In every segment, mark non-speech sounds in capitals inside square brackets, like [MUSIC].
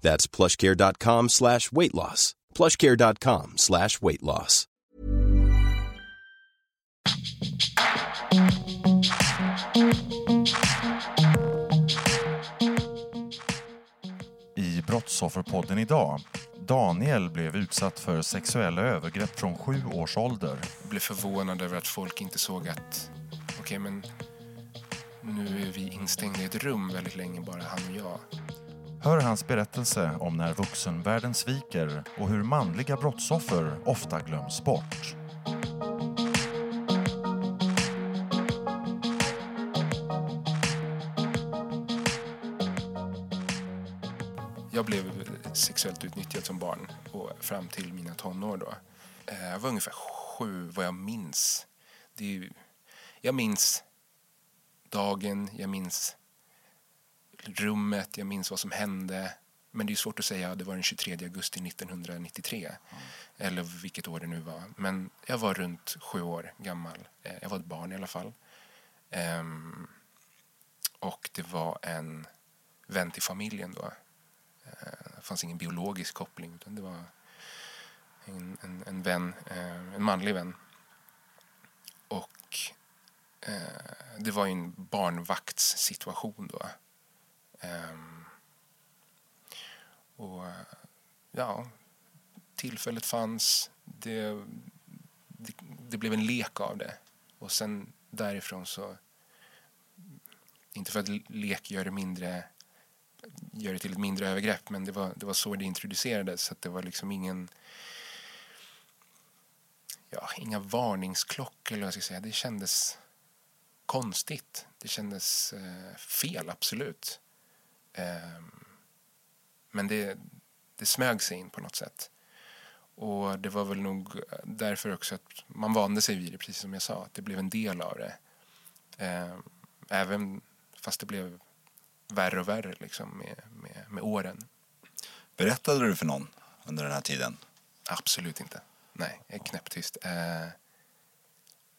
That's plushcare.com slash weight loss. plushcare.com slash weight loss. I Brottsofferpodden idag. Daniel blev utsatt för sexuella övergrepp från sju års ålder. Jag blev förvånad över att folk inte såg att okej, men nu är vi instängda i ett rum väldigt länge, bara han och jag. Hör hans berättelse om när vuxenvärlden sviker och hur manliga brottsoffer ofta glöms bort. Jag blev sexuellt utnyttjad som barn och fram till mina tonår. Då. Eh, jag var ungefär sju, vad jag minns. Det är ju, jag minns dagen, jag minns rummet, jag minns vad som hände. Men det är svårt att säga, det var den 23 augusti 1993. Eller vilket år det nu var. Men jag var runt sju år gammal. Eh, jag var ett barn i alla fall. Um, och det var en vän till familjen då. Eh, det fanns ingen biologisk koppling utan det var en, en, en vän, eh, en manlig vän. Och eh, det var ju en barnvaktssituation då. Ehm, och ja, tillfället fanns. Det, det, det blev en lek av det. Och sen därifrån så... Inte för att lek gör det mindre gör det till ett mindre övergrepp men det var, det var så det introducerades så att det var liksom ingen ja, inga varningsklockor eller vad jag ska säga. Det kändes konstigt. Det kändes eh, fel, absolut. Ehm, men det, det smög sig in på något sätt. Och det var väl nog därför också att man vande sig vid det, precis som jag sa. Att det blev en del av det. Ehm, även fast det blev värre och värre liksom med, med, med åren. Berättade du för någon under den här tiden? Absolut inte. Nej, jag är knäpptyst.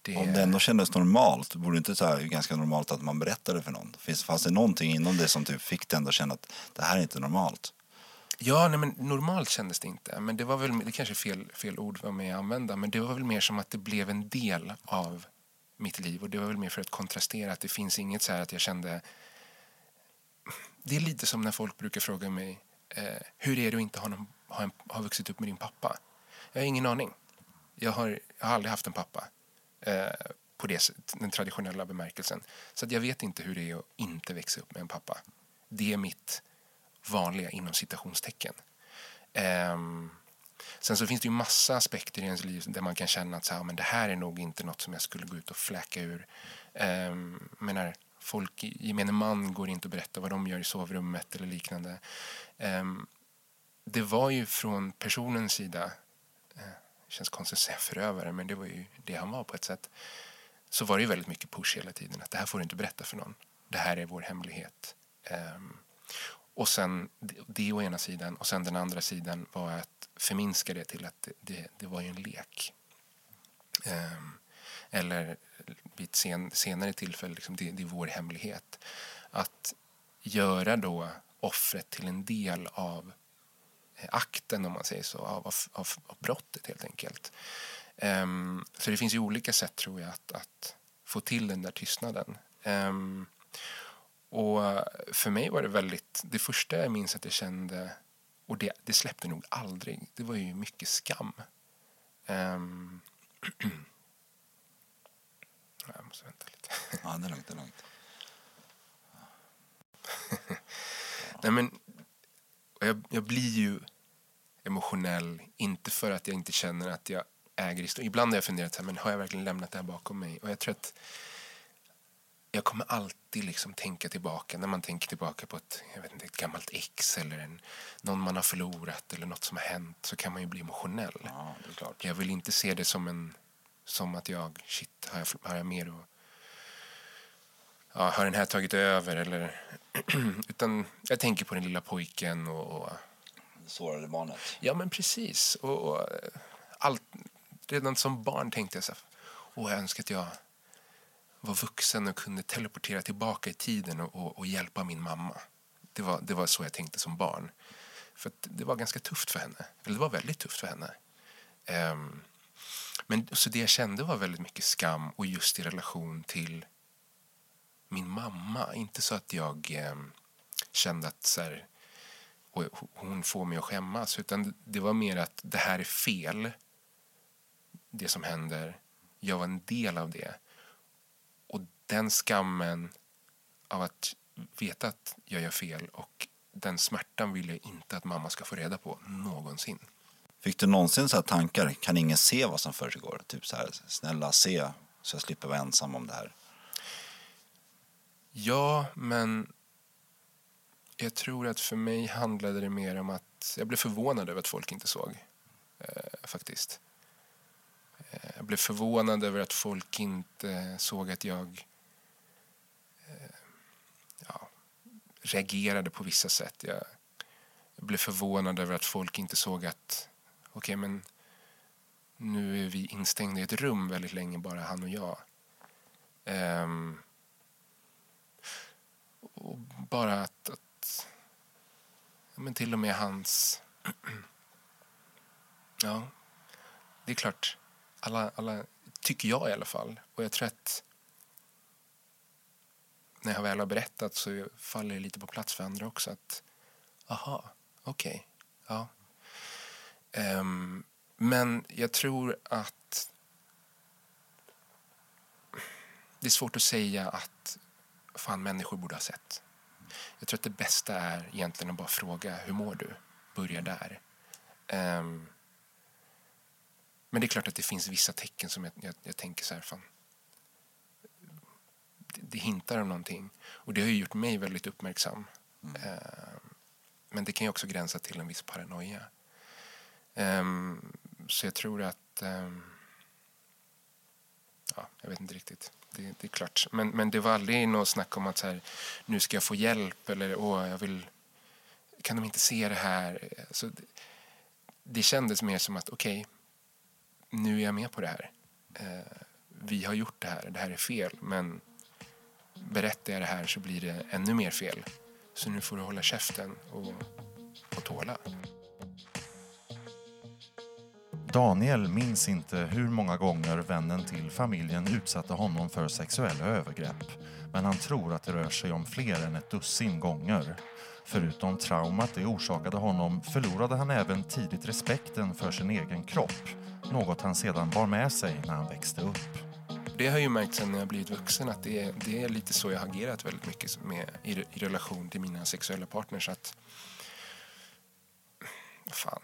Det, Om det ändå kändes normalt, vore det inte så här ganska normalt att man berättade för någon? Finns, fanns det någonting inom det som typ fick dig ändå känna att det här är inte normalt? Ja, nej, men normalt kändes det inte. Men det var väl, det kanske är fel, fel ord vad med att använda, men det var väl mer som att det blev en del av mitt liv. Och det var väl mer för att kontrastera att det finns inget så här att jag kände... Det är lite som när folk brukar fråga mig, eh, hur är det att inte ha, någon, ha, en, ha vuxit upp med din pappa? Jag har ingen aning. Jag har, jag har aldrig haft en pappa eh, på det, den traditionella bemärkelsen. Så att jag vet inte hur det är att inte växa upp med en pappa. Det är mitt vanliga inom citationstecken. Um, sen så finns det ju massa aspekter i ens liv där man kan känna att så här, men det här är nog inte något som jag skulle gå ut och fläka ur. Um, menar, folk, gemene man går inte och berättar vad de gör i sovrummet eller liknande. Um, det var ju från personens sida, eh, det känns konstigt att säga förövare, men det var ju det han var på ett sätt. Så var det ju väldigt mycket push hela tiden, att det här får du inte berätta för någon. Det här är vår hemlighet. Um, och sen det, det å ena sidan och sen den andra sidan var att förminska det till att det, det, det var ju en lek. Um, eller vid ett sen, senare tillfälle, liksom, det, det är vår hemlighet. Att göra då offret till en del av akten, om man säger så, av, av, av, brottet helt enkelt. Ehm, så det finns ju olika sätt tror jag att, att få till den där tystnaden. Ehm, och för mig var det väldigt, det första jag minns att jag kände Och det, det släppte nog aldrig. Det var ju mycket skam. [CLEARS THROAT] Um, jag måste vänta lite. Ja, det är lugnt. Det är lugnt. [LAUGHS] Nej, men, jag, jag blir ju emotionell, inte för att jag inte känner att jag äger historien. Ibland har jag funderat så här, men har jag verkligen lämnat det här bakom mig? Och jag tror att jag kommer alltid liksom tänka tillbaka, när man tänker tillbaka på ett, jag vet inte, ett gammalt ex eller en, någon man har förlorat eller något som har hänt så kan man ju bli emotionell. Ja, det är klart. Jag vill inte se det som en som att jag, shit, har jag, har jag mer att ja, har den här tagit över eller [CLEARS THROAT] utan jag tänker på den lilla pojken och, och sårade barnet. ja men precis och, och allt, redan som barn tänkte jag så här, åh jag önskar att jag var vuxen och kunde teleportera tillbaka i tiden och, och, och hjälpa min mamma. Det var, det var så jag tänkte som barn. För det var ganska tufft för henne. Eller det var väldigt tufft för henne. Ehm, men så det jag kände var väldigt mycket skam och just i relation till min mamma. Inte så att jag eh, kände att så här, hon får mig att skämmas. Utan det var mer att det här är fel. Det som händer. Jag var en del av det. Och den skammen av att veta att jag gör fel och den smärtan vill jag inte att mamma ska få reda på någonsin. Fick du någonsin så här tankar, kan ingen se vad som försiggår? Typ så här, snälla se så jag slipper vara ensam om det här. Ja, men jag tror att för mig handlade det mer om att jag blev förvånad över att folk inte såg. Eh, faktiskt. Eh, jag blev förvånad över att folk inte såg att jag eh, ja, reagerade på vissa sätt. Jag, jag blev förvånad över att folk inte såg att okej, men nu är vi instängda i ett rum väldigt länge, bara han och jag. Ehm, och bara att, att ja, men till och med hans... [CLEARS THROAT] ja, det är klart. Alla, alla, tycker jag i alla fall. Och jag tror att när jag väl har berättat så faller det lite på plats för andra också. att Aha, okej. ja. Um, men jag tror att det är svårt att säga att fan människor borde ha sett. Jag tror att det bästa är egentligen att bara fråga hur mår du? Börja där. Ehm, men det är klart att det finns vissa tecken som jag, jag, jag tänker så här, fan. Det, det hintar om någonting. Och det har ju gjort mig väldigt uppmärksam. Ehm, men det kan ju också gränsa till en viss paranoia. Ehm, så jag tror att... ja, jag vet inte riktigt. Det, det är klart. Men, men det var aldrig något snack om att så här, nu ska jag få hjälp eller åh, jag vill... Kan de inte se det här? Alltså, det, det kändes mer som att okej, nu är jag med på det här. Eh, vi har gjort det här, det här är fel. Men berättar jag det här så blir det ännu mer fel. Så nu får du hålla käften och, och tåla. Daniel minns inte hur många gånger vännen till familjen utsatte honom för sexuella övergrepp. Men han tror att det rör sig om fler än ett dussin gånger. Förutom traumat det orsakade honom förlorade han även tidigt respekten för sin egen kropp. Något han sedan bar med sig när han växte upp. Det har jag ju märkt sen när jag blivit vuxen att det är, det är lite så jag har agerat väldigt mycket med, i, i relation till mina sexuella partners. Att, fan,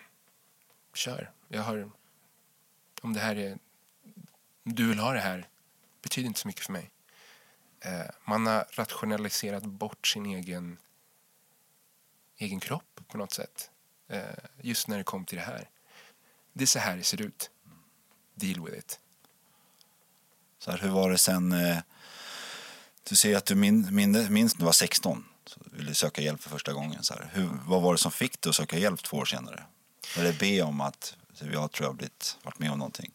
kör. Jag har, om det här är, du vill ha det här, betyder inte så mycket för mig. Eh, man har rationaliserat bort sin egen, egen kropp på något sätt. Eh, just när det kom till det här. Det är så här det ser ut. Deal with it. Så här, hur var det sen? Eh, du säger att du min, min, minns när du var 16. Så du ville söka hjälp för första gången. Så här. Hur, vad var det som fick dig att söka hjälp två år senare? Eller be om att så jag tror jag har blivit, varit med om någonting?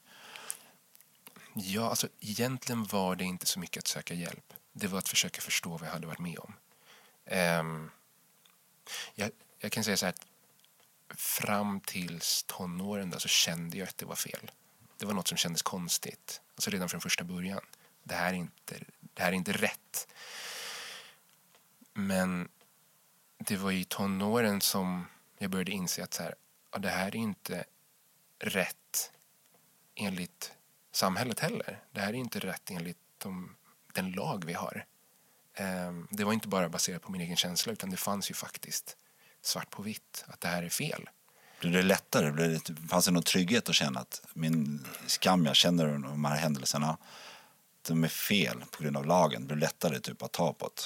Ja, alltså egentligen var det inte så mycket att söka hjälp. Det var att försöka förstå vad jag hade varit med om. Um, jag, jag kan säga så här att fram tills tonåren där så kände jag att det var fel. Det var något som kändes konstigt. Alltså redan från första början. Det här är inte, det här är inte rätt. Men det var i tonåren som jag började inse att så här, ja, det här är inte rätt enligt samhället heller. Det här är inte rätt enligt de, den lag vi har. Um, det var inte bara baserat på min egen känsla utan det fanns ju faktiskt svart på vitt att det här är fel. Blev det lättare? Blev det, fanns det någon trygghet att känna att min skam jag känner de här händelserna, de är fel på grund av lagen? Blev det lättare typ, att ta på det?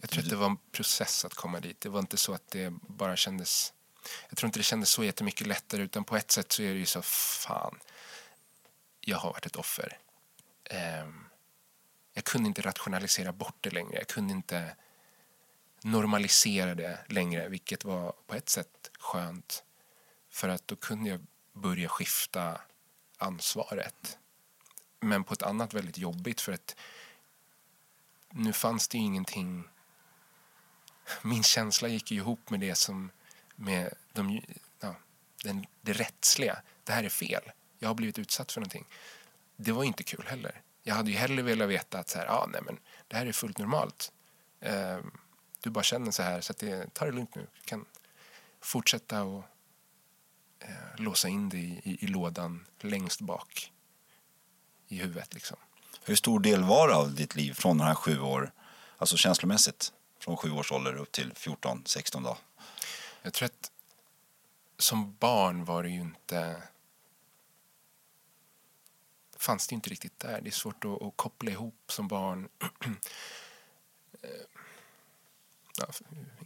jag tror att det var en process att komma dit. Det var inte så att det bara kändes... Jag tror inte det kändes så jättemycket lättare utan på ett sätt så är det ju så, fan, jag har varit ett offer. Um, jag kunde inte rationalisera bort det längre. Jag kunde inte normalisera det längre, vilket var på ett sätt skönt. För att då kunde jag börja skifta ansvaret. Men på ett annat väldigt jobbigt för att nu fanns det ju ingenting... Min känsla gick ihop med det som med de, ja, den, det rättsliga. Det här är fel. Jag har blivit utsatt för någonting. Det var inte kul heller. Jag hade ju hellre velat veta att så här, ah, nej, men det här är fullt normalt. Eh, du bara känner så här, så att det, ta det lugnt nu. Du kan fortsätta och eh, låsa in dig i, i, i, lådan längst bak i huvudet. Liksom. Hur stor del var det av ditt liv från de här sju år, alltså känslomässigt, från sju års ålder upp till 14, 16 då? Jag tror att som barn var det ju inte fanns det inte riktigt där. Det är svårt att, att koppla ihop som barn. [CLEARS THROAT] Eh, ja,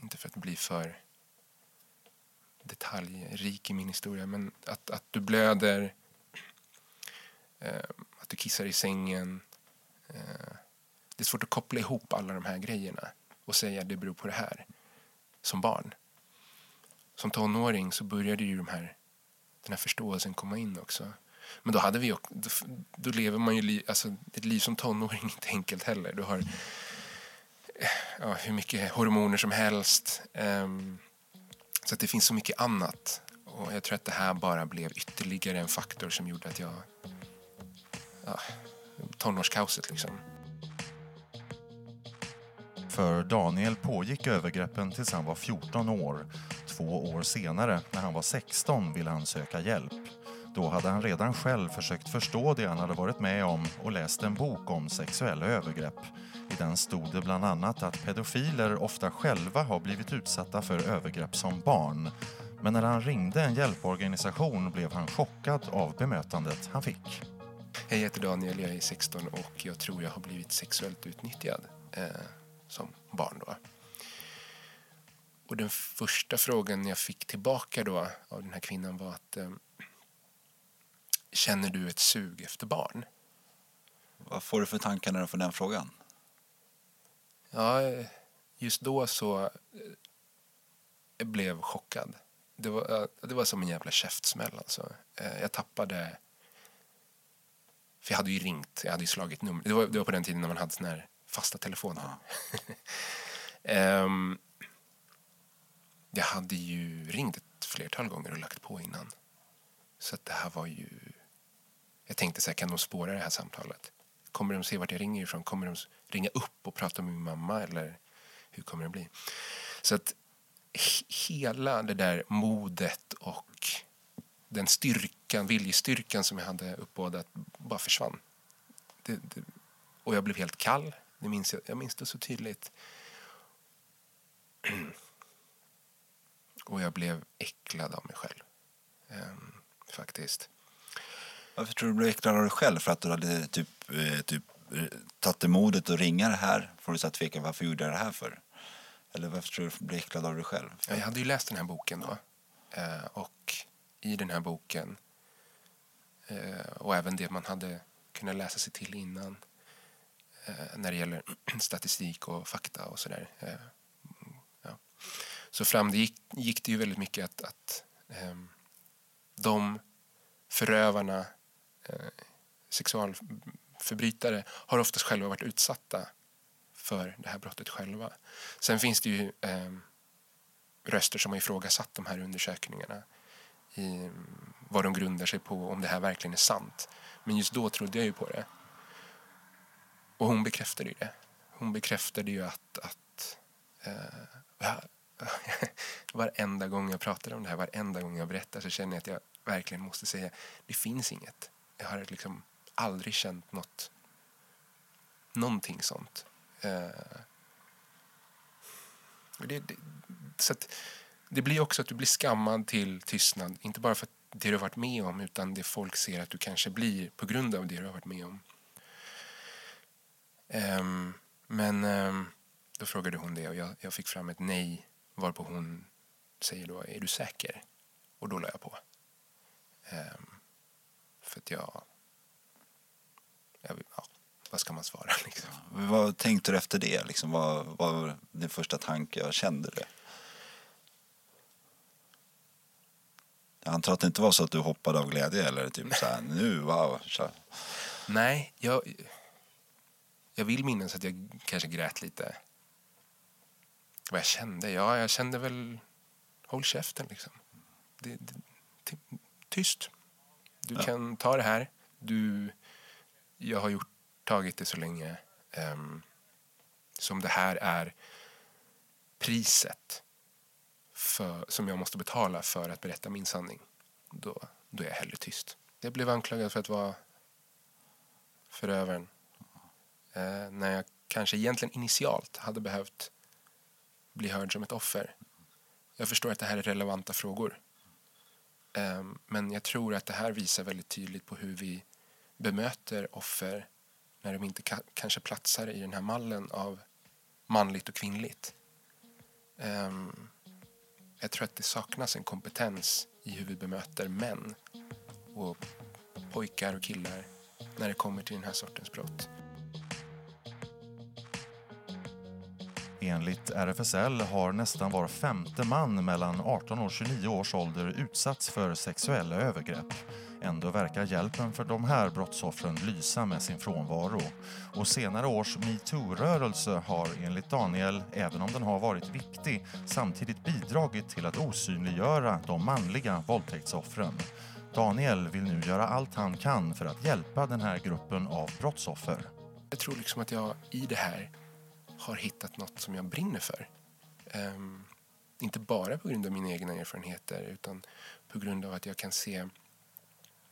inte för att bli för detaljrik i min historia, men att, att du blöder, [CLEARS THROAT] eh, att du kissar i sängen. Eh, det är svårt att koppla ihop alla de här grejerna och säga att det beror på det här som barn. Som tonåring så började ju de här, den här förståelsen komma in också. Men då, hade vi, då, då lever man ju li, alltså, ett liv som tonåring [LAUGHS] inte enkelt heller. Du har eh, ja, hur mycket hormoner som helst. Um, så att det finns så mycket annat. Och jag tror att det här bara blev ytterligare en faktor som gjorde att jag... Ja, tonårskaoset liksom. För Daniel pågick övergreppen tills han var 14 år. Två år senare, när han var 16, ville han söka hjälp. Då hade han redan själv försökt förstå det han hade varit med om och läst en bok om sexuella övergrepp. I den stod det bland annat att pedofiler ofta själva har blivit utsatta för övergrepp som barn. Men när han ringde en hjälporganisation blev han chockad av bemötandet han fick. Hej, jag heter Daniel, jag är 16 och jag tror jag har blivit sexuellt utnyttjad eh, som barn. Då. Och den första frågan jag fick tillbaka då av den här kvinnan var att eh, Känner du ett sug efter barn? Vad får du för tankar när du får den frågan? Ja, just då så jag eh, blev chockad. Det var, det var som en jävla käftsmäll. Alltså. Eh, jag tappade... För jag hade ju ringt, jag hade slagit nummer. Det var, det var på den tiden när man hade såna här fasta telefoner. Ja. um, [LAUGHS] jag hade ju ringt ett flertal gånger och lagt på innan. Så det här var ju jag tänkte så här, kan de spåra det här samtalet? Kommer de se vart jag ringer ifrån? Kommer de ringa upp och prata med min mamma? Eller hur kommer det bli? Så att hela det där modet och den styrkan, viljestyrkan som jag hade uppbådat bara försvann. Det, det, och jag blev helt kall. Det minns jag, jag minns det så tydligt. [CLEARS THROAT] Och jag blev äcklad av mig själv. Um, faktiskt. Varför tror du blev äcklad av dig själv? För att du hade typ, eh, typ eh, tagit modet att ringa det här? Får du så tveka, varför gjorde jag det här för? Eller varför tror du du blev äcklad av dig själv? Jag hade ju läst den här boken då. Eh, och i den här boken och även det man hade kunnat läsa sig till innan när det gäller [CLEARS THROAT] statistik och fakta och sådär. Ja. Så framgick det gick, det ju väldigt mycket att, att ehm, de förövarna Eh, sexualförbrytare har oftast själva varit utsatta för det här brottet själva. Sen finns det ju eh, röster som har ifrågasatt de här undersökningarna i vad de grundar sig på, om det här verkligen är sant. Men just då trodde jag ju på det. Och hon bekräftade ju det. Hon bekräftade ju att, att eh, [LAUGHS] varenda gång jag pratar om det här, varenda gång jag berättar så känner jag att jag verkligen måste säga det finns inget. Jag har liksom aldrig känt något, någonting sånt. Uh, det, det, så att, det blir också att du blir skammad till tystnad, inte bara för det du har varit med om utan det folk ser att du kanske blir på grund av det du har varit med om. Um, men um, då frågade hon det och jag, jag fick fram ett nej varpå hon säger då, är du säker? Och då la jag på. Um, för att jag, jag ja, vad ska man svara [LAUGHS] liksom? Vad tänkte du efter det? Liksom, vad, vad var din första tanke? Jag kände det? Jag antar att det inte var så att du hoppade av glädje eller typ så här, nu, wow. Så. Nej, jag, jag vill minnas att jag kanske grät lite. Vad jag kände? Ja, jag kände väl, håll käften liksom. Det, det, tyst. Du ja. kan ta det här. Du, jag har gjort, tagit det så länge. Um, som det här är priset för, som jag måste betala för att berätta min sanning, då, då är jag hellre tyst. Jag blev anklagad för att vara förövaren eh, när jag kanske egentligen initialt hade behövt bli hörd som ett offer. Jag förstår att det här är relevanta frågor. Ehm, men jag tror att det här visar väldigt tydligt på hur vi bemöter offer när de inte kanske platsar i den här mallen av manligt och kvinnligt. Ehm, jag tror att det saknas en kompetens i hur vi bemöter män och pojkar och killar när det kommer till den här sortens brott. Enligt RFSL har nästan var femte man mellan 18 och 29 års ålder utsatts för sexuella övergrepp. Ändå verkar hjälpen för de här brottsoffren lysa med sin frånvaro. Och senare års metoo-rörelse har enligt Daniel, även om den har varit viktig, samtidigt bidragit till att osynliggöra de manliga våldtäktsoffren. Daniel vill nu göra allt han kan för att hjälpa den här gruppen av brottsoffer. Jag tror liksom att jag i det här har hittat något som jag brinner för. Um, inte bara på grund av mina egna erfarenheter utan på grund av att jag kan se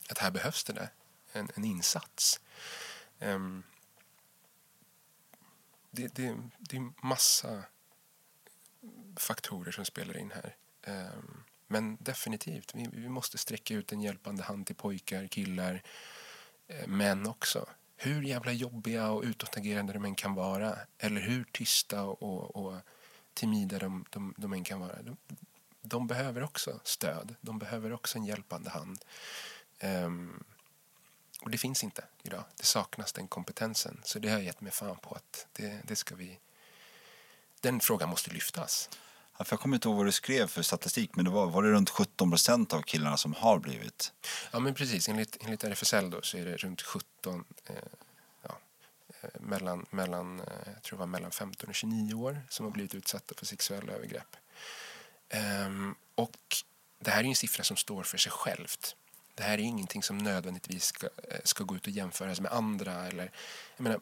att här behövs det där, en, en insats. Um, det, det, det är massa faktorer som spelar in här. Um, men definitivt, vi, vi, måste sträcka ut en hjälpande hand till pojkar, killar, eh, män också. Hur jävla jobbiga och utåtagerande de än kan vara eller hur tysta och, och timida de, de, de än kan vara. De, de behöver också stöd, de behöver också en hjälpande hand. Um, och det finns inte idag. Det saknas den kompetensen. Så det har jag gett mig fan på att det, det ska vi... Den frågan måste lyftas. För jag kommer inte ihåg vad du skrev för statistik, men det var, var det runt 17 procent av killarna som har blivit? Ja, men precis. Enligt, enligt RFSL då, så är det runt 17, eh, ja, eh, mellan, mellan, eh, jag tror det var mellan 15 och 29 år som har blivit utsatta för sexuella övergrepp. Um, och det här är en siffra som står för sig självt. Det här är ingenting som nödvändigtvis ska, eh, ska gå ut och jämföras med andra. Eller, jag menar,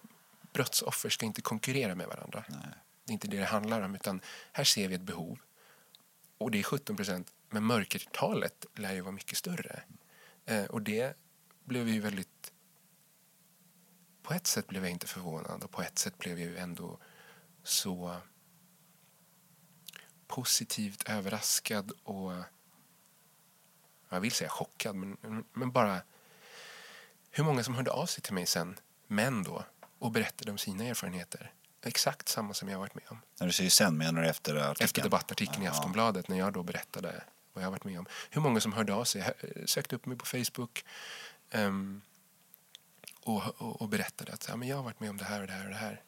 brottsoffer ska inte konkurrera med varandra. Nej. Det är inte det det handlar om. Utan här ser vi ett behov. Och det är 17 procent. Men mörkertalet lär ju vara mycket större. Eh, och det blev ju väldigt... På ett sätt blev jag inte förvånad och på ett sätt blev jag ju ändå så positivt överraskad och jag vill säga chockad, men, men bara hur många som hörde av sig till mig sen, män då, och berättade om sina erfarenheter. Exakt samma som jag varit med om. När du säger sen, menar du efter artikeln? Efter debattartikeln i Aftonbladet, när jag då berättade vad jag varit med om. Hur många som hörde av sig, sökte upp mig på Facebook um, och, och, och, berättade att ja, men jag har varit med om det här och det här och det här.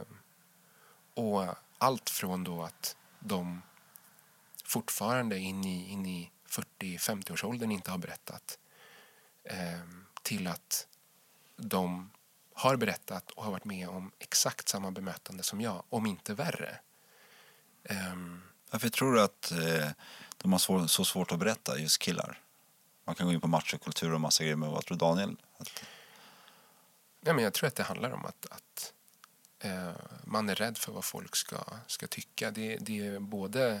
Um, och allt från då att de fortfarande in i, in i 40-50-årsåldern inte har berättat eh, till att de har berättat och har varit med om exakt samma bemötande som jag, om inte värre. Um, Varför tror du att eh, de har svår, så svårt att berätta, just killar? Man kan gå in på machokultur och massa grejer, men vad tror Daniel? Ja, men jag tror att det handlar om att, att Eh, man är rädd för vad folk ska, ska tycka. Det, det är både...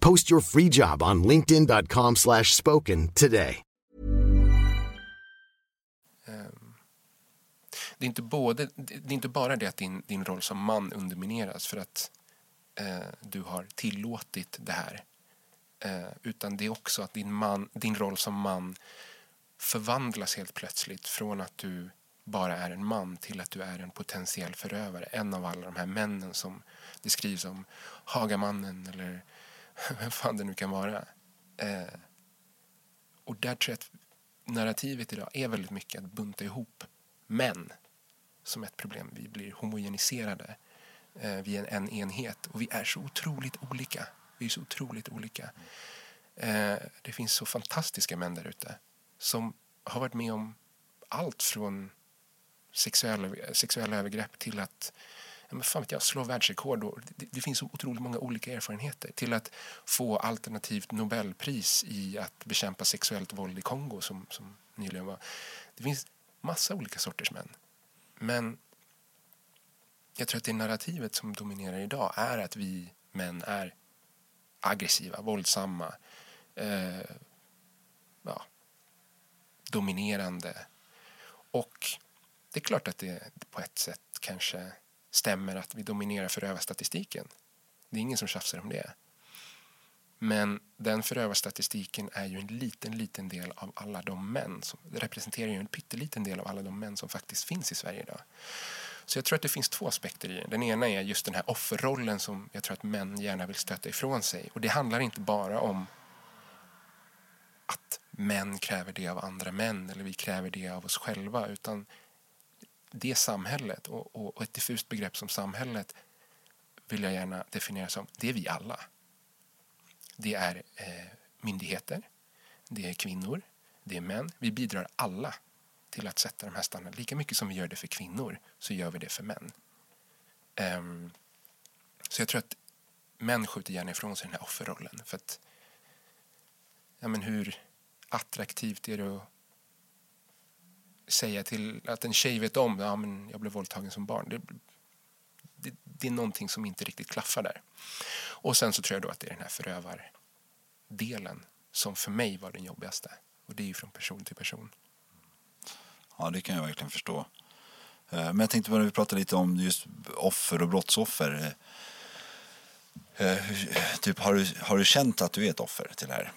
Post your free job on linkedin.com slash spoken today. Ehm, det, är inte både, det är inte bara det att din, din roll som man undermineras för att eh, du har tillåtit det här. Eh, utan det är också att din, man, din roll som man förvandlas helt plötsligt från att du bara är en man till att du är en potentiell förövare. En av alla de här männen som det skrivs om. Hagamannen eller [LAUGHS] vem fan det nu kan vara. Eh, och där tror jag att narrativet idag är väldigt mycket att bunta ihop män som ett problem. Vi blir homogeniserade. Eh, vi är en enhet och vi är så otroligt olika. Vi är så otroligt olika. Eh, det finns så fantastiska män där ute som har varit med om allt från sexuella, sexuella övergrepp till att men fan vet jag, slå världsrekord. Och det, det finns så otroligt många olika erfarenheter. Till att få alternativt Nobelpris i att bekämpa sexuellt våld i Kongo som, som nyligen var. Det finns massa olika sorters män. Men jag tror att det narrativet som dominerar idag är att vi män är aggressiva, våldsamma, eh, ja, dominerande. Och det är klart att det på ett sätt kanske stämmer att vi dominerar förövarstatistiken. Det är ingen som tjafsar om det. Men den förövarstatistiken är ju en liten, liten del av alla de män som representerar ju en pytteliten del av alla de män som faktiskt finns i Sverige idag. Så jag tror att det finns två aspekter i det. Den ena är just den här offerrollen som jag tror att män gärna vill stöta ifrån sig. Och det handlar inte bara om att män kräver det av andra män eller vi kräver det av oss själva utan det samhället och, och, och ett diffust begrepp som samhället vill jag gärna definiera som det är vi alla. Det är eh, myndigheter, det är kvinnor, det är män. Vi bidrar alla till att sätta de här standarderna. Lika mycket som vi gör det för kvinnor så gör vi det för män. Um, så jag tror att män skjuter gärna ifrån sig den här offerrollen. För att, ja men hur attraktivt är det att säga till att en tjej vet om att ja, men jag blev våldtagen som barn. Det, det, det är någonting som inte riktigt klaffar där. Och sen så tror jag då att det är den här förövardelen som för mig var den jobbigaste. Och det är ju från person till person. Ja, det kan jag verkligen förstå. Eh, men jag tänkte bara vi pratade lite om just offer och brottsoffer. Eh, eh, typ, har, du, har du känt att du är ett offer till det här?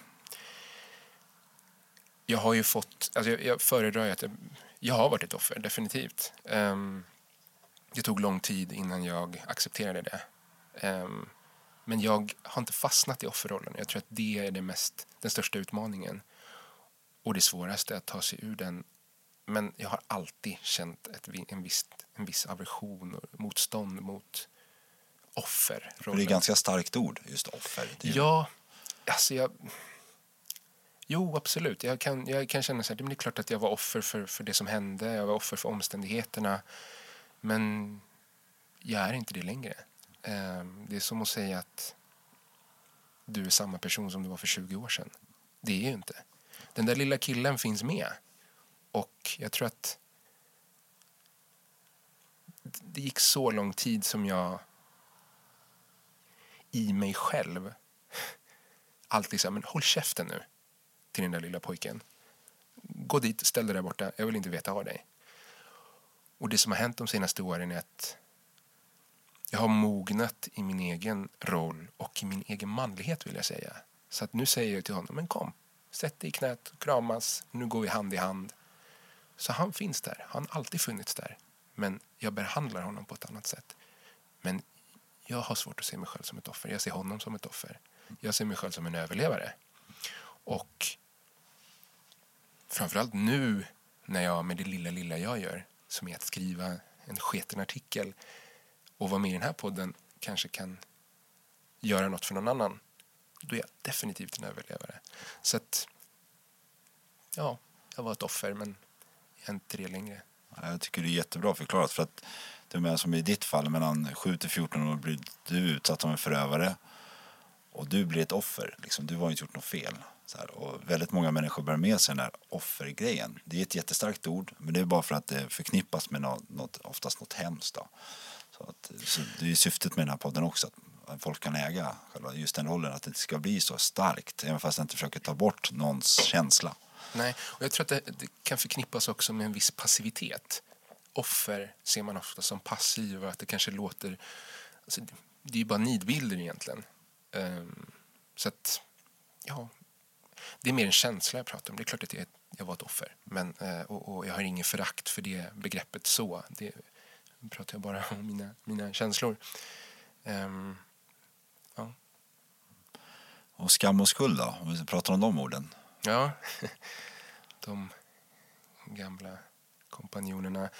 Jag har ju fått, alltså jag, jag föredrar att jag, jag har varit ett offer, definitivt. Ehm, det tog lång tid innan jag accepterade det. Ehm, men jag har inte fastnat i offerrollen. Jag tror att det är det mest, den största utmaningen. Och det svåraste att ta sig ur den. Men jag har alltid känt ett, en, viss, en viss aversion och motstånd mot offer. För det är ett ganska starkt ord, just offer. Ja, alltså jag... Jo, absolut. Jag kan, jag kan känna så här, det är klart att jag var offer för, för det som hände. Jag var offer för omständigheterna. Men jag är inte det längre. Ehm, det är som att säga att du är samma person som du var för 20 år sedan. Det är ju inte. Den där lilla killen finns med. Och jag tror att det gick så lång tid som jag i mig själv alltid sa, men håll käften nu till den där lilla pojken. Gå dit, ställ dig där borta, jag vill inte veta av dig. Och det som har hänt de senaste åren är att jag har mognat i min egen roll och i min egen manlighet vill jag säga. Så att nu säger jag till honom, men kom, sätt dig i knät, kramas, nu går vi hand i hand. Så han finns där, han har alltid funnits där. Men jag behandlar honom på ett annat sätt. Men jag har svårt att se mig själv som ett offer. Jag ser honom som ett offer. Jag ser mig själv som en överlevare. Och framförallt nu när jag med det lilla, lilla jag gör, som är att skriva en sketen artikel och vara med i den här podden kanske kan göra något för någon annan, då är jag definitivt en överlevare. Så att, ja, jag var ett offer, men jag är inte det längre. Jag tycker det är jättebra förklarat. För att det är som i ditt fall, mellan 7 till 14 år blir du utsatt som en förövare och du blir ett offer. Liksom, du har inte gjort något fel. Så här, och väldigt många människor bär med sig den där offergrejen. Det är ett jättestarkt ord, men det är bara för att det förknippas med något, något oftast något hemskt. Då. Så, att, så det är syftet med den här podden också, att folk kan äga själva just den rollen, att det inte ska bli så starkt, även fast jag inte försöker ta bort någons känsla. Nej, och jag tror att det, det kan förknippas också med en viss passivitet. Offer ser man ofta som passiva, att det kanske låter... Alltså, det är ju bara nidbilder egentligen. Um, så att, ja, det är mer en känsla jag pratar om. Det är klart att jag, jag var ett offer. Men, uh, och, och, jag har ingen förakt för det begreppet så. Det pratar jag bara om mina, mina känslor. Um, ja. Och skam och skuld då? Om vi pratar om de orden. Ja, [LAUGHS] de gamla kompanjonerna.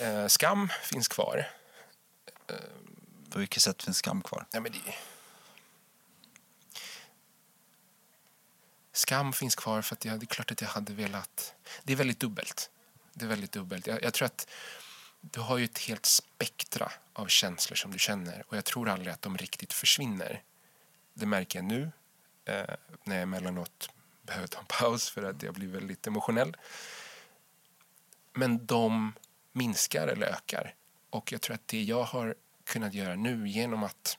Eh, skam finns kvar. Eh, På vilket sätt finns skam kvar? Ja, men det... Skam finns kvar för att jag, det är klart att jag hade velat... Det är väldigt dubbelt. Det är väldigt dubbelt. Jag, jag tror att du har ju ett helt spektra av känslor som du känner och jag tror aldrig att de riktigt försvinner. Det märker jag nu eh, när jag emellanåt behöver ta en paus för att jag blir väldigt emotionell. Men de minskar eller ökar. Och jag tror att det jag har kunnat göra nu genom att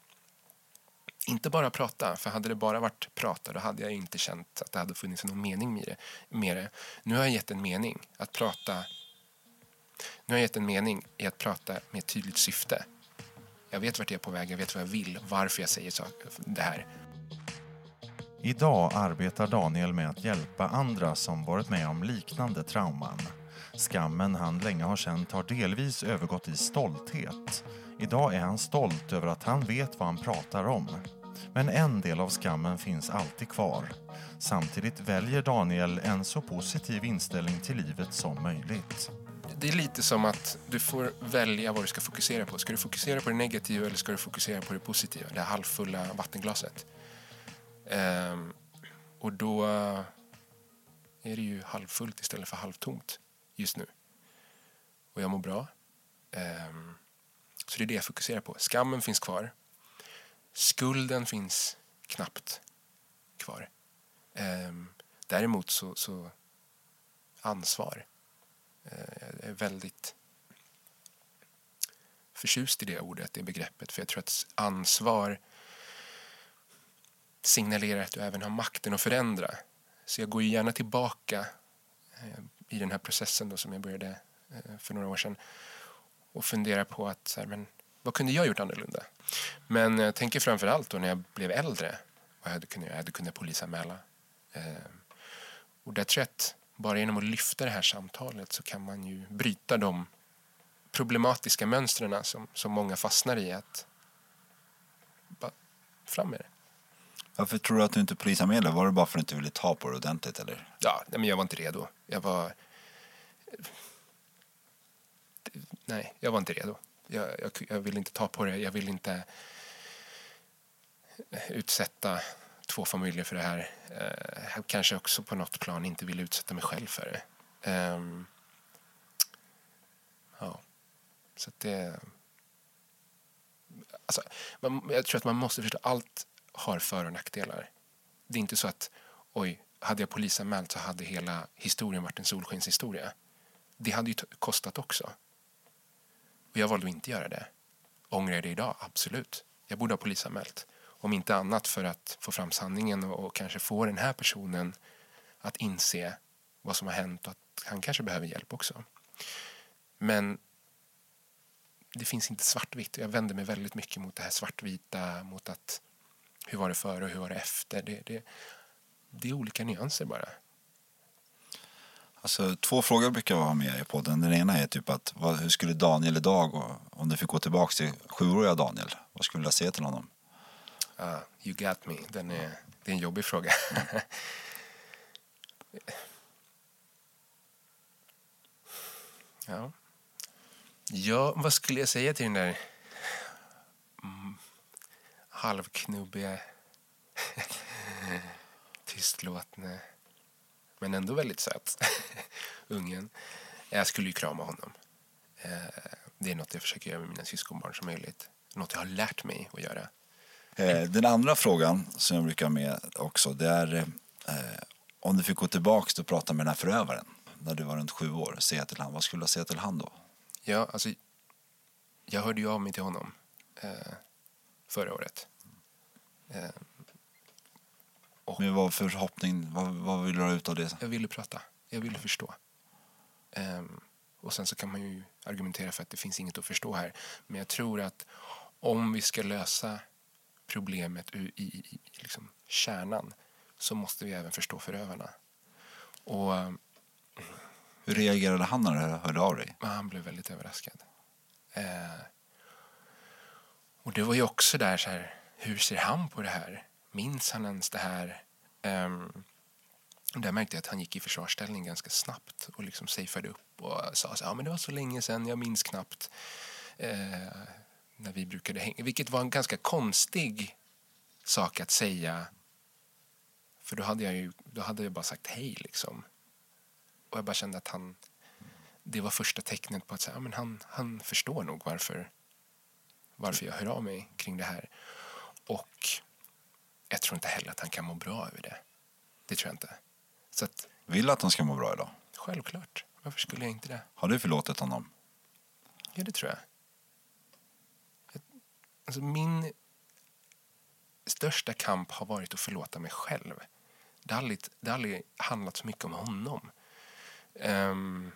inte bara prata, för hade det bara varit prata då hade jag inte känt att det hade funnits någon mening med det. Med det. Nu har jag gett en mening att prata nu har jag gett en mening i att prata med ett tydligt syfte. Jag vet vart jag är på väg, jag vet vad jag vill, varför jag säger så, det här. Idag arbetar Daniel med att hjälpa andra som varit med om liknande trauman. Skammen han länge har känt har delvis övergått i stolthet. Idag är han stolt över att han vet vad han pratar om. Men en del av skammen finns alltid kvar. Samtidigt väljer Daniel en så positiv inställning till livet som möjligt. Det är lite som att du får välja vad du ska fokusera på. Ska du fokusera på det negativa eller ska du fokusera på det positiva? Det halvfulla vattenglaset. Ehm, och då är det ju halvfullt istället för halvtomt just nu. Och jag mår bra. Ehm, så det är det jag fokuserar på. Skammen finns kvar. Skulden finns knappt kvar. Ehm, däremot så, så ansvar. Eh, jag är väldigt förtjust i det ordet, det begreppet. För jag tror att ansvar signalerar att du även har makten att förändra. Så jag går gärna tillbaka eh, i den här processen då som jag började eh, för några år sedan och funderar på att så här, men, vad kunde jag gjort annorlunda? Men jag tänker framför allt då när jag blev äldre vad jag hade kunnat Jag hade kunnat polisanmäla. Eh, och där tror jag att bara genom att lyfta det här samtalet så kan man ju bryta de problematiska mönstren som, som många fastnar i. att bara Fram med det. Varför tror du att du inte polisanmälde? Var det bara för att du inte ville ta på det ordentligt eller? Ja, men jag var inte redo. Jag var... Nej, jag var inte redo. Jag, jag, jag vill inte ta på det. Jag vill inte eh, utsätta två familjer för det här. Eh, kanske också på något plan inte vill utsätta mig själv för det. Um, ja, så att det... Alltså, man, jag tror att man måste förstå allt har för och nackdelar. Det är inte så att oj, hade jag polisanmält så hade hela historien varit en solskenshistoria. Det hade ju kostat också. Och jag valde att inte göra det. Ångrar jag det idag? Absolut. Jag borde ha polisanmält. Om inte annat för att få fram sanningen och, kanske få den här personen att inse vad som har hänt och att han kanske behöver hjälp också. Men det finns inte svartvitt. Jag vänder mig väldigt mycket mot det här svartvita, mot att hur var det före och hur var det efter. Det, det, det är olika nyanser bara. Alltså, två frågor brukar vara med i podden. Den ena är typ att vad, hur skulle Daniel idag, och, om du fick gå tillbaka till sjuåriga Daniel, vad skulle du vilja säga till honom? Uh, you got me. Den är, det är en jobbig fråga. [LAUGHS] ja. ja, vad skulle jag säga till den där mm, halvknubbiga, [LAUGHS] tystlåtne, men ändå väldigt söt [LAUGHS] ungen? Jag skulle ju krama honom. Eh, det är något jag försöker göra med mina syskonbarn som möjligt. Något jag har lärt mig att göra. Eh, den andra frågan som jag brukar med också det är eh, om du fick gå tillbaka och prata med den här förövaren när du var runt sju år, säga till han, vad skulle du säga till han då? Ja, alltså jag hörde ju av mig till honom eh, förra året. Eh, Men vad för förhoppning, vad, vad vill du ha ut av det? jag ville prata, jag ville förstå. Eh, och sen så kan man ju argumentera för att det finns inget att förstå här. Men jag tror att om vi ska lösa problemet i, i, i liksom kärnan så måste vi även förstå förövarna. Och eh, Hur reagerade han när du hörde av dig? han blev väldigt överraskad. Eh, och det var ju också där så här, hur ser han på det här? Minns han ens det här? Um, där märkte jag att han gick i försvarsställning ganska snabbt och liksom safeade upp och sa så ja men det var så länge sedan, jag minns knappt eh, när vi brukade hänga. Vilket var en ganska konstig sak att säga. För då hade jag ju då hade jag bara sagt hej liksom. Och jag bara kände att han, det var första tecknet på att säga, ja, men han, han förstår nog varför, varför jag hör av mig kring det här. Och jag tror inte heller att han kan må bra över det. Det tror jag inte. Så att, Vill du att han ska må bra idag? självklart, varför skulle jag inte det? Har du förlåtit honom? Ja, det tror jag. Alltså min största kamp har varit att förlåta mig själv. Det har aldrig, det har aldrig handlat så mycket om honom. Ehm,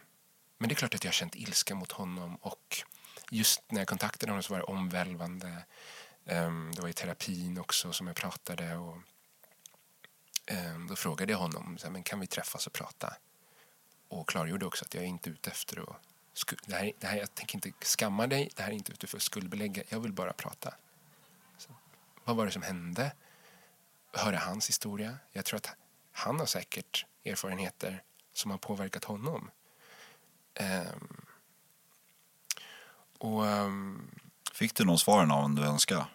men det är klart att jag har känt ilska mot honom och just när jag kontaktade honom så var det omvälvande. Ehm, det var i terapin också som jag pratade och ehm, då frågade jag honom men kan vi träffas och prata och klargjorde också att jag är inte ute efter att det här, det här, jag tänker inte skamma dig, det här är inte ute för att skuldbelägga, jag vill bara prata. Så, vad var det som hände? Höra hans historia. Jag tror att han har säkert erfarenheter som har påverkat honom. Um, och Um, Fick du någon svaren av honom du önskade?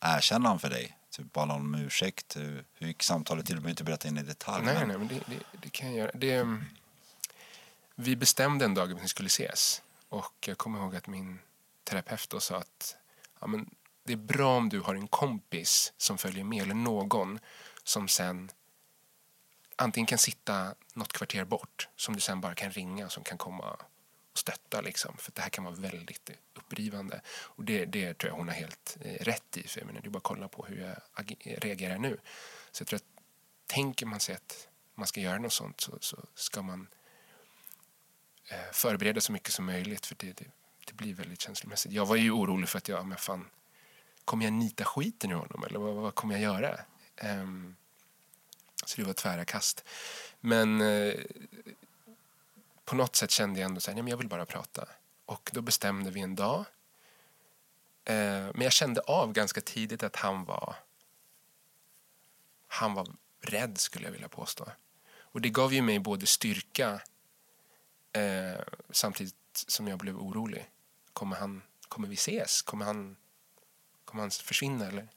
Erkänner han för dig? Typ bad han om ursäkt? Hur, hur gick samtalet till? Du behöver inte berätta in i detalj. nej, men- nej, men det, det, det kan jag göra. Det, ehm, vi bestämde en dag att vi skulle ses. Och jag kommer ihåg att min terapeut då sa att ja, men det är bra om du har en kompis som följer med eller någon som sen antingen kan sitta något kvarter bort som du sen bara kan ringa som kan komma stötta liksom. För det här kan vara väldigt upprivande. Och det, det tror jag hon har helt eh, rätt i. För jag menar, det är bara att kolla på hur jag reagerar nu. Så jag tror att tänker man sig att man ska göra något sånt så, så ska man eh, förbereda så mycket som möjligt för det, det, det blir väldigt känslomässigt. Jag var ju orolig för att jag, men fan, kommer jag nita skiten ur honom eller vad, vad kommer jag göra? Um, så det var tvära kast. Men eh, på något sätt kände jag ändå så här, nej, men jag vill bara prata. Och då bestämde vi en dag. Eh, men jag kände av ganska tidigt att han var han var rädd skulle jag vilja påstå. Och det gav ju mig både styrka eh, samtidigt som jag blev orolig. Kommer, han, kommer vi ses? Kommer han, kommer han försvinna? Eller?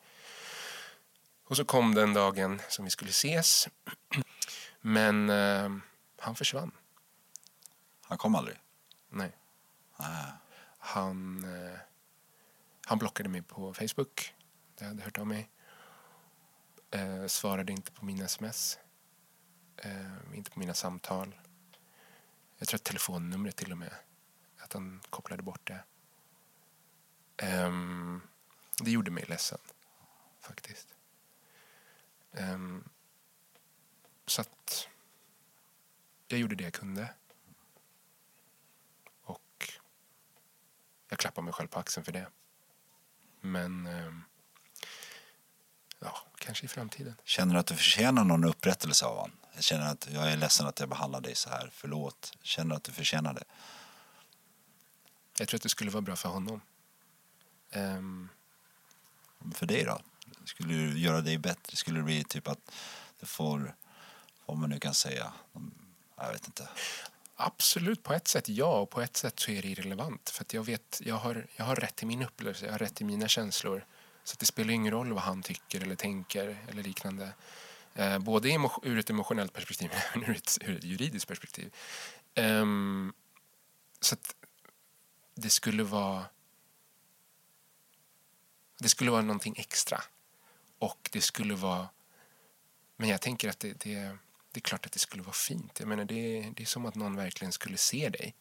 Och så kom den dagen som vi skulle ses. [CLEARS THROAT] Men eh, han försvann. Han kom aldrig? Nej. Nej. Han, eh, han blockade mig på Facebook. Det hade hört av mig. Eh, svarade inte på mina sms. Eh, inte på mina samtal. Jag tror att telefonnumret till och med. Att han kopplade bort det. Ehm, det gjorde mig ledsen. Faktiskt. Ehm, så att jag gjorde det jag kunde. Klappa mig själv på axeln för det. Men ehm, ja, kanske i framtiden. Känner du att du förtjänar någon upprättelse av honom? Jag känner att jag är ledsen att jag behandlar dig så här. Förlåt. Känner du att du förtjänar det? Jag tror att det skulle vara bra för honom. Ehm, För dig då? Skulle du göra dig bättre? Skulle det bli typ att du får, vad man nu kan säga, jag vet inte. Absolut, på ett sätt ja och på ett sätt så är det irrelevant. För att jag vet, jag har, jag har rätt till min upplevelse, jag har rätt till mina känslor. Så att det spelar ingen roll vad han tycker eller tänker eller liknande. Eh, både ur ett emotionellt perspektiv men ur ett, ur ett juridiskt perspektiv. Um, så att det skulle vara det skulle vara någonting extra. Och det skulle vara... Men jag tänker att det, det, det är klart att det skulle vara fint. Jag menar, det, det är som att någon verkligen skulle se dig.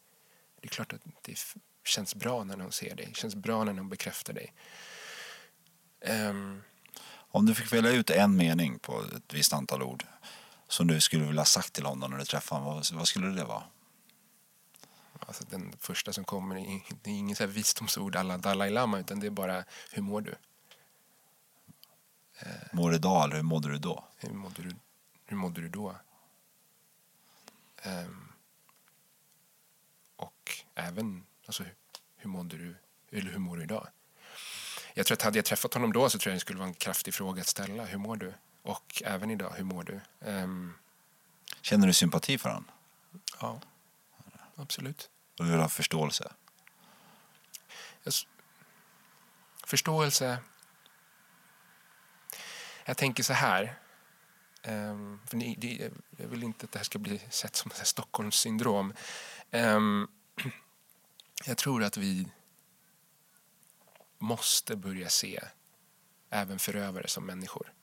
Det är klart att det känns bra när någon ser dig. Det känns bra när någon bekräftar dig. Ehm, Om du fick välja ut en mening på ett visst antal ord som du skulle vilja ha sagt till honom när du träffade honom, vad, vad skulle det vara? alltså den första som kommer, det är ingen så här visdomsord alla Dalai Lama utan det är bara hur mår du? Mår du idag eller hur mådde du då? Hur mådde du, hur mådde du då? Ehm, och även, alltså, hur, hur mådde du, eller hur mår du idag? Jag tror att hade jag träffat honom då så tror jag det skulle vara en kraftig fråga att ställa. Hur mår du? Och även idag, hur mår du? Ehm, Känner du sympati för honom? ja, absolut. Och du vill ha förståelse? Förståelse. Jag tänker så här. Um, för ni, det, jag vill inte att det här ska bli sett som ett Stockholmssyndrom. Um, [CLEARS THROAT] jag tror att vi måste börja se även förövare som människor.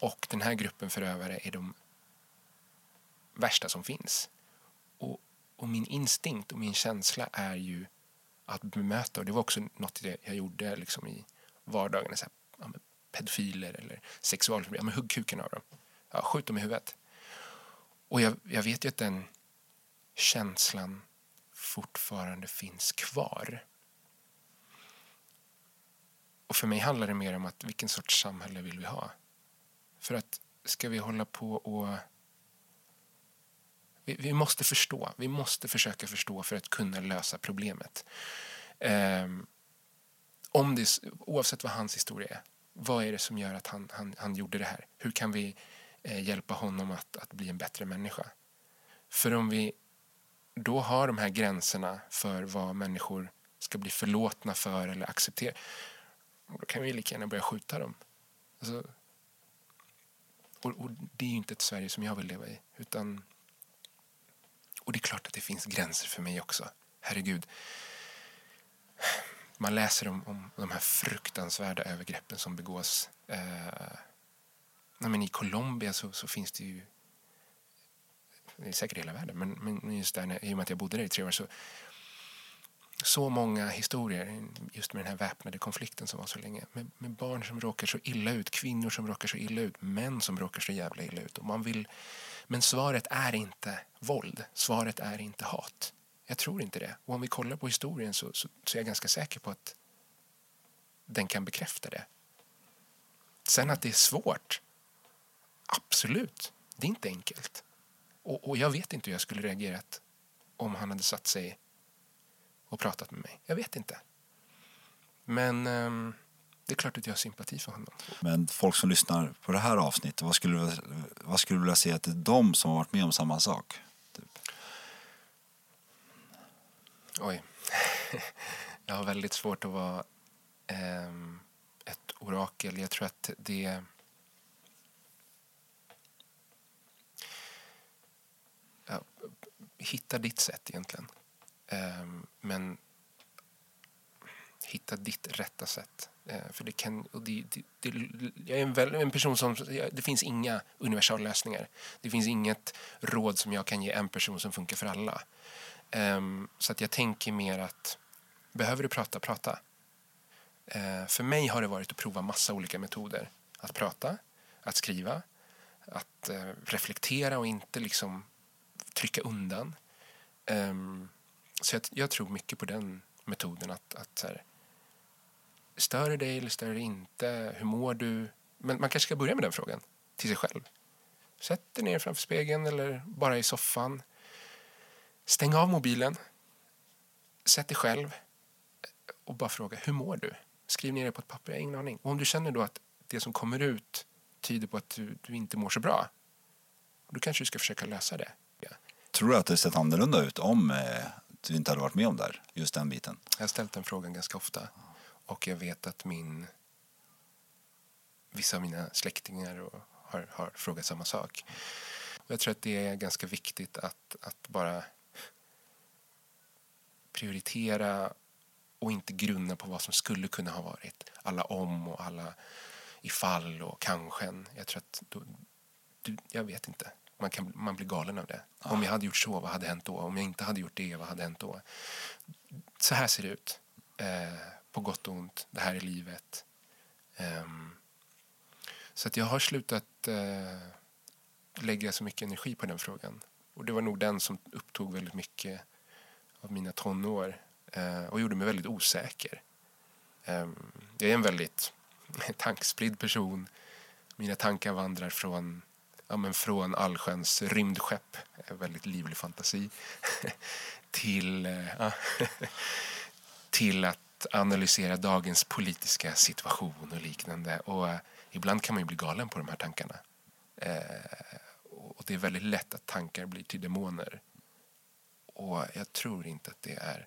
Och den här gruppen förövare är de värsta som finns. Och, och min instinkt och min känsla är ju att bemöta. Och det var också något det jag gjorde liksom i vardagen. Så här, ja, pedofiler eller sexualförbrytare. Ja, hugg kuken av dem. Ja, skjut dem i huvudet. Och jag, jag vet ju att den känslan fortfarande finns kvar. Och för mig handlar det mer om att vilken sorts samhälle vill vi ha? För att ska vi hålla på och vi, vi måste förstå. Vi måste försöka förstå för att kunna lösa problemet. Ehm, om det, oavsett vad hans historia är. Vad är det som gör att han, han, han gjorde det här? Hur kan vi eh, Eh, hjälpa honom att, att bli en bättre människa? För om vi då har de här gränserna för vad människor ska bli förlåtna för eller acceptera då kan vi lika gärna börja skjuta dem. Alltså, och, och det är ju inte ett Sverige som jag vill leva i. Utan och det är klart att det finns gränser för mig också. Herregud. Man läser om, om de här fruktansvärda övergreppen som begås. Eh, nej, men I Colombia så, så finns det ju... Det är säkert hela världen, men, men just där, när- i och med att jag bodde där i tre år så... Så många historier just med den här väpnade konflikten som var så länge. Med, med barn som råkar så illa ut, kvinnor som råkar så illa ut, män som råkar så jävla illa ut. Och man vill men svaret är inte våld. Svaret är inte hat. Jag tror inte det. Och om vi kollar på historien så, så, så är jag ganska säker på att den kan bekräfta det. Sen att det är svårt. Absolut. Det är inte enkelt. Och, och jag vet inte hur jag skulle reagerat om han hade satt sig och pratat med mig. Jag vet inte. Men ehm, det är klart att jag har sympati för honom. Men folk som lyssnar på det här avsnittet, vad skulle, du- vad skulle du vilja säga till de som har varit med om samma sak? Typ. Oj. [LAUGHS] Jag har väldigt svårt att vara ehm, ett orakel. Jag tror att det... Ja, hitta ditt sätt egentligen. Ehm, men hitta ditt rätta sätt. Eh, för det kan, och det, det, det, jag är en, väl, en person som... Det finns inga universallösningar. Det finns inget råd som jag kan ge en person som funkar för alla. Ehm, så att jag tänker mer att behöver du prata, prata. Eh, för mig har det varit att prova massa olika metoder. Att prata, att skriva, att eh, reflektera och inte liksom trycka undan. Um, så jag, jag tror mycket på den metoden. Att, att så här, stör det dig eller stör det inte? Hur mår du? Men man kanske ska börja med den frågan till sig själv. Sätt dig ner framför spegeln eller bara i soffan. Stäng av mobilen. Sätt dig själv och bara fråga hur mår du? Skriv ner det på ett papper, jag har ingen aning. Och om du känner då att det som kommer ut tyder på att du, du inte mår så bra, då kanske du ska försöka lösa det. Tror du att det sett annorlunda ut om eh, du inte hade varit med om det här, just den biten? Jag har ställt den frågan ganska ofta och jag vet att min vissa av mina släktingar och har, har frågat samma sak. Och jag tror att det är ganska viktigt att, att bara prioritera och inte grunna på vad som skulle kunna ha varit. Alla om och alla ifall och kanske. Jag tror att då, du, jag vet inte. Man, kan, man blir galen av det. Ja. Om jag hade gjort så, vad hade hänt då? Om jag inte hade gjort det, vad hade hänt då? Så här ser det ut. Eh, på gott och ont. Det här är livet. Um, så att jag har slutat eh, lägga så mycket energi på den frågan. Och det var nog den som upptog väldigt mycket av mina tonår eh, och gjorde mig väldigt osäker. Eh, jag är en väldigt [LAUGHS] tankspridd person. Mina tankar vandrar från, ja, men från allsköns rymdskepp, en väldigt livlig fantasi, [LAUGHS] till, ja, eh, ah, [LAUGHS] till att analysera dagens politiska situation och liknande. Och eh, ibland kan man ju bli galen på de här tankarna. Eh, och det är väldigt lätt att tankar blir till demoner. Och jag tror inte att det är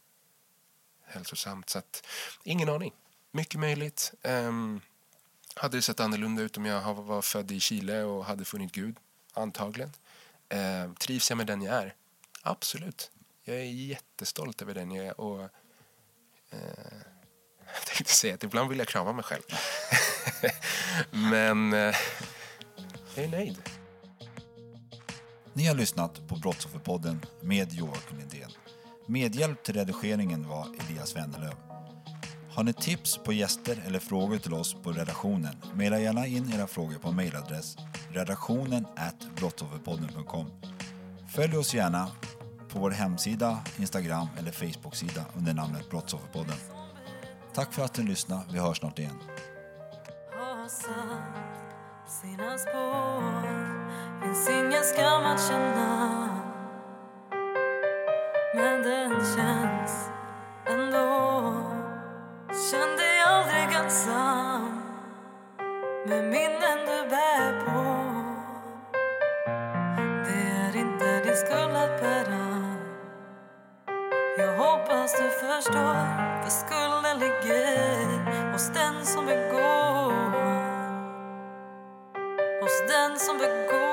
hälsosamt. Så att, ingen aning. Mycket möjligt. Um, hade det sett annorlunda ut om jag var född i Chile och hade funnit Gud? Antagligen. Eh, trivs jag med den jag är? Absolut. Jag är jättestolt över den jag är. Och, eh, [LAUGHS] jag tänkte säga att ibland vill jag krama mig själv. [LAUGHS] Men eh, jag är nöjd. Ni har lyssnat på Brottsofferpodden med Joakim Lindén. Medhjälp till redigeringen var Elias Wennerlöv. Har ni tips på gäster eller frågor till oss på redaktionen? Maila gärna in era frågor på mejladress redaktionen brottsofferpodden.com. Följ oss gärna på vår hemsida, Instagram eller Facebook-sida under namnet Brottsofferpodden. Tack för att ni lyssnade. Vi hörs snart igen. Sina spår Finns ingen skam att känna Men den känns ändå Känn dig aldrig ensam Med minnen du bär på. Det är inte din skuld att bära. Jag hoppas du förstår För skulden ligger. Hos den som begår. Hos den som begår.